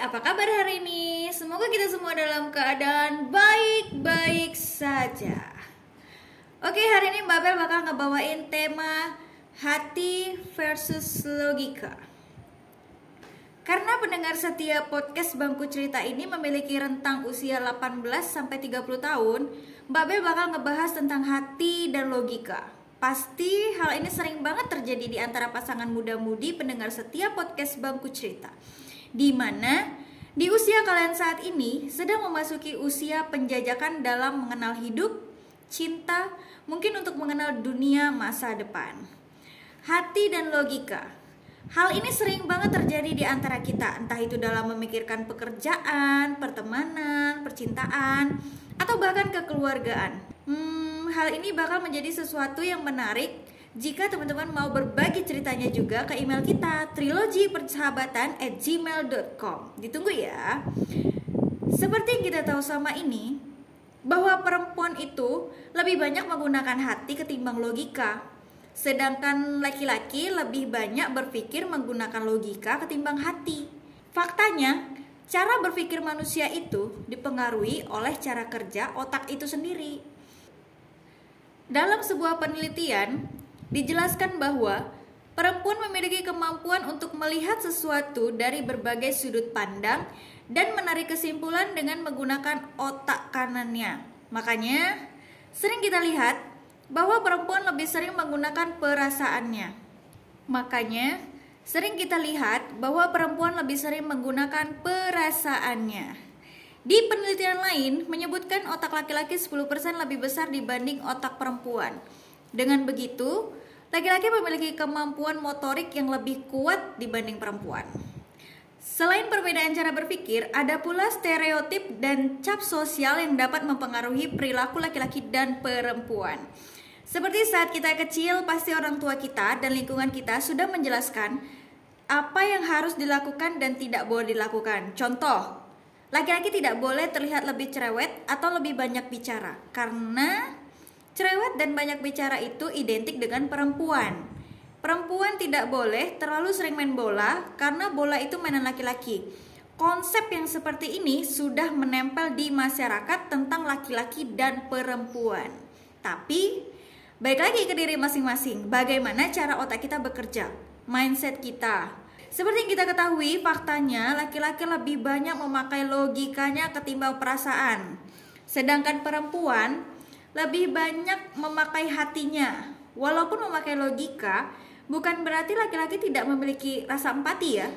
Apa kabar hari ini? Semoga kita semua dalam keadaan baik-baik saja. Oke, hari ini Mbak Bel bakal ngebawain tema hati versus logika. Karena pendengar setiap podcast Bangku Cerita ini memiliki rentang usia 18 sampai 30 tahun, Mbak Bel bakal ngebahas tentang hati dan logika. Pasti hal ini sering banget terjadi di antara pasangan muda-mudi pendengar setiap podcast Bangku Cerita. Di mana di usia kalian saat ini sedang memasuki usia penjajakan dalam mengenal hidup, cinta, mungkin untuk mengenal dunia masa depan. Hati dan logika. Hal ini sering banget terjadi di antara kita, entah itu dalam memikirkan pekerjaan, pertemanan, percintaan, atau bahkan kekeluargaan. Hmm, hal ini bakal menjadi sesuatu yang menarik jika teman-teman mau berbagi ceritanya juga ke email kita trilogi persahabatan at gmail.com Ditunggu ya. Seperti yang kita tahu sama ini Bahwa perempuan itu lebih banyak menggunakan hati ketimbang logika. Sedangkan laki-laki lebih banyak berpikir menggunakan logika ketimbang hati. Faktanya, cara berpikir manusia itu dipengaruhi oleh cara kerja otak itu sendiri. Dalam sebuah penelitian, dijelaskan bahwa perempuan memiliki kemampuan untuk melihat sesuatu dari berbagai sudut pandang dan menarik kesimpulan dengan menggunakan otak kanannya. Makanya, sering kita lihat bahwa perempuan lebih sering menggunakan perasaannya. Makanya, sering kita lihat bahwa perempuan lebih sering menggunakan perasaannya. Di penelitian lain menyebutkan otak laki-laki 10% lebih besar dibanding otak perempuan. Dengan begitu, laki-laki memiliki kemampuan motorik yang lebih kuat dibanding perempuan. Selain perbedaan cara berpikir, ada pula stereotip dan cap sosial yang dapat mempengaruhi perilaku laki-laki dan perempuan. Seperti saat kita kecil, pasti orang tua kita dan lingkungan kita sudah menjelaskan apa yang harus dilakukan dan tidak boleh dilakukan. Contoh, laki-laki tidak boleh terlihat lebih cerewet atau lebih banyak bicara karena cerewet dan banyak bicara itu identik dengan perempuan. Perempuan tidak boleh terlalu sering main bola karena bola itu mainan laki-laki. Konsep yang seperti ini sudah menempel di masyarakat tentang laki-laki dan perempuan. Tapi, baik lagi ke diri masing-masing, bagaimana cara otak kita bekerja, mindset kita, seperti yang kita ketahui, faktanya laki-laki lebih banyak memakai logikanya ketimbang perasaan. Sedangkan perempuan lebih banyak memakai hatinya. Walaupun memakai logika, bukan berarti laki-laki tidak memiliki rasa empati ya.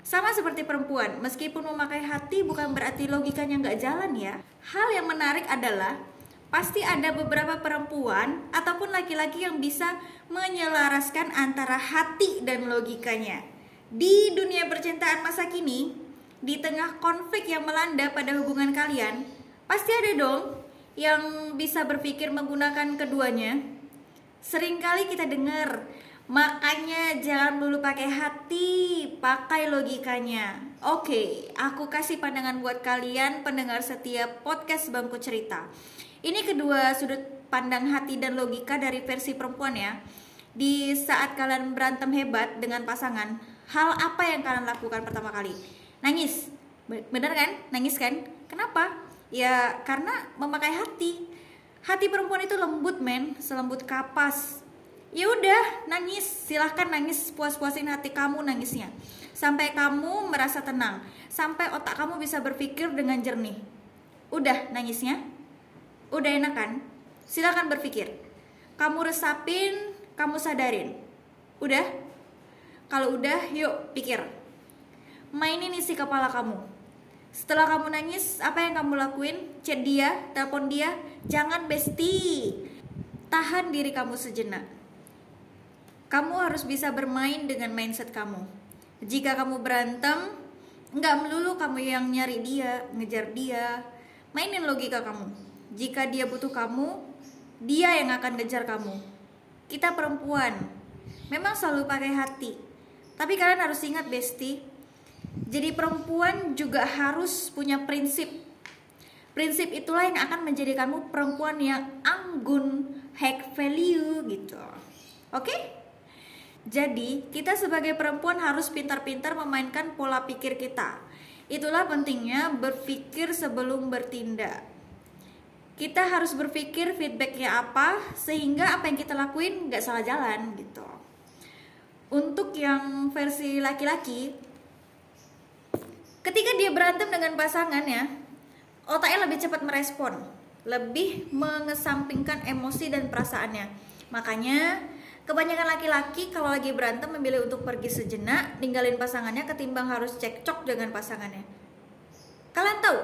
Sama seperti perempuan, meskipun memakai hati bukan berarti logikanya nggak jalan ya. Hal yang menarik adalah pasti ada beberapa perempuan ataupun laki-laki yang bisa menyelaraskan antara hati dan logikanya. Di dunia percintaan masa kini, di tengah konflik yang melanda pada hubungan kalian, pasti ada dong yang bisa berpikir menggunakan keduanya. Seringkali kita dengar, makanya jangan dulu pakai hati, pakai logikanya. Oke, aku kasih pandangan buat kalian pendengar setiap podcast Bangku Cerita. Ini kedua sudut pandang hati dan logika dari versi perempuan ya. Di saat kalian berantem hebat dengan pasangan, hal apa yang kalian lakukan pertama kali? Nangis. Bener kan? Nangis kan? Kenapa? Ya karena memakai hati. Hati perempuan itu lembut men, selembut kapas. Ya udah, nangis. Silahkan nangis, puas-puasin hati kamu nangisnya. Sampai kamu merasa tenang, sampai otak kamu bisa berpikir dengan jernih. Udah nangisnya? Udah enak kan? Silahkan berpikir. Kamu resapin, kamu sadarin. Udah? Kalau udah, yuk pikir. Mainin isi kepala kamu. Setelah kamu nangis, apa yang kamu lakuin? Chat dia, telepon dia, jangan bestie. Tahan diri kamu sejenak. Kamu harus bisa bermain dengan mindset kamu. Jika kamu berantem, nggak melulu kamu yang nyari dia ngejar dia mainin logika kamu jika dia butuh kamu dia yang akan ngejar kamu kita perempuan memang selalu pakai hati tapi kalian harus ingat besti jadi perempuan juga harus punya prinsip prinsip itulah yang akan menjadikanmu perempuan yang anggun high value gitu oke? Jadi, kita sebagai perempuan harus pintar-pintar memainkan pola pikir kita. Itulah pentingnya berpikir sebelum bertindak. Kita harus berpikir feedbacknya apa, sehingga apa yang kita lakuin nggak salah jalan gitu. Untuk yang versi laki-laki, ketika dia berantem dengan pasangannya, otaknya lebih cepat merespon, lebih mengesampingkan emosi dan perasaannya. Makanya Kebanyakan laki-laki kalau lagi berantem memilih untuk pergi sejenak, ninggalin pasangannya ketimbang harus cekcok dengan pasangannya. Kalian tahu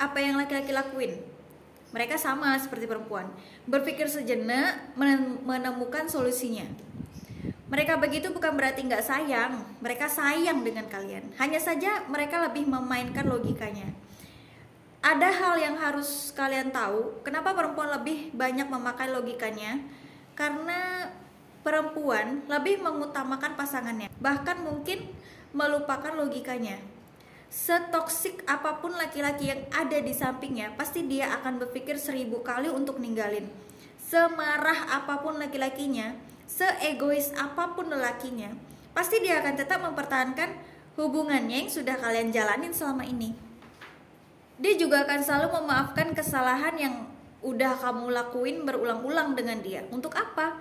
apa yang laki-laki lakuin? Mereka sama seperti perempuan, berpikir sejenak menemukan solusinya. Mereka begitu bukan berarti nggak sayang, mereka sayang dengan kalian. Hanya saja mereka lebih memainkan logikanya. Ada hal yang harus kalian tahu, kenapa perempuan lebih banyak memakai logikanya? Karena perempuan lebih mengutamakan pasangannya, bahkan mungkin melupakan logikanya. Setoksik apa pun laki-laki yang ada di sampingnya, pasti dia akan berpikir seribu kali untuk ninggalin. Semarah apa pun laki-lakinya, seegois apa pun lelakinya, pasti dia akan tetap mempertahankan hubungannya yang sudah kalian jalanin selama ini. Dia juga akan selalu memaafkan kesalahan yang udah kamu lakuin berulang-ulang dengan dia. Untuk apa?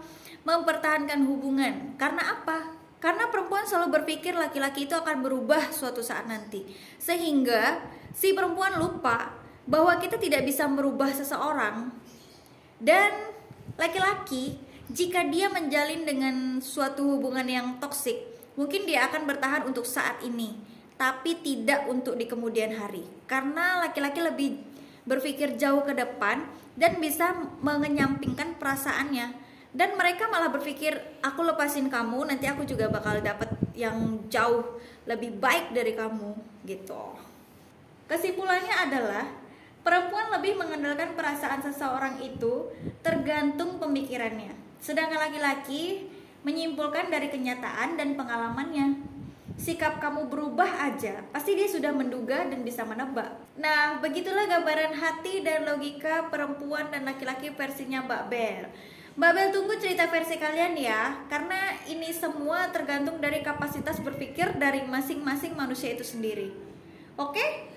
mempertahankan hubungan. Karena apa? Karena perempuan selalu berpikir laki-laki itu akan berubah suatu saat nanti. Sehingga si perempuan lupa bahwa kita tidak bisa merubah seseorang. Dan laki-laki jika dia menjalin dengan suatu hubungan yang toksik, mungkin dia akan bertahan untuk saat ini, tapi tidak untuk di kemudian hari. Karena laki-laki lebih berpikir jauh ke depan dan bisa mengenyampingkan perasaannya. Dan mereka malah berpikir aku lepasin kamu nanti aku juga bakal dapat yang jauh lebih baik dari kamu gitu. Kesimpulannya adalah perempuan lebih mengandalkan perasaan seseorang itu tergantung pemikirannya sedangkan laki-laki menyimpulkan dari kenyataan dan pengalamannya sikap kamu berubah aja, pasti dia sudah menduga dan bisa menebak. Nah, begitulah gambaran hati dan logika perempuan dan laki-laki versinya Mbak Bel. Mbak Bel tunggu cerita versi kalian ya Karena ini semua tergantung dari kapasitas berpikir dari masing-masing manusia itu sendiri Oke?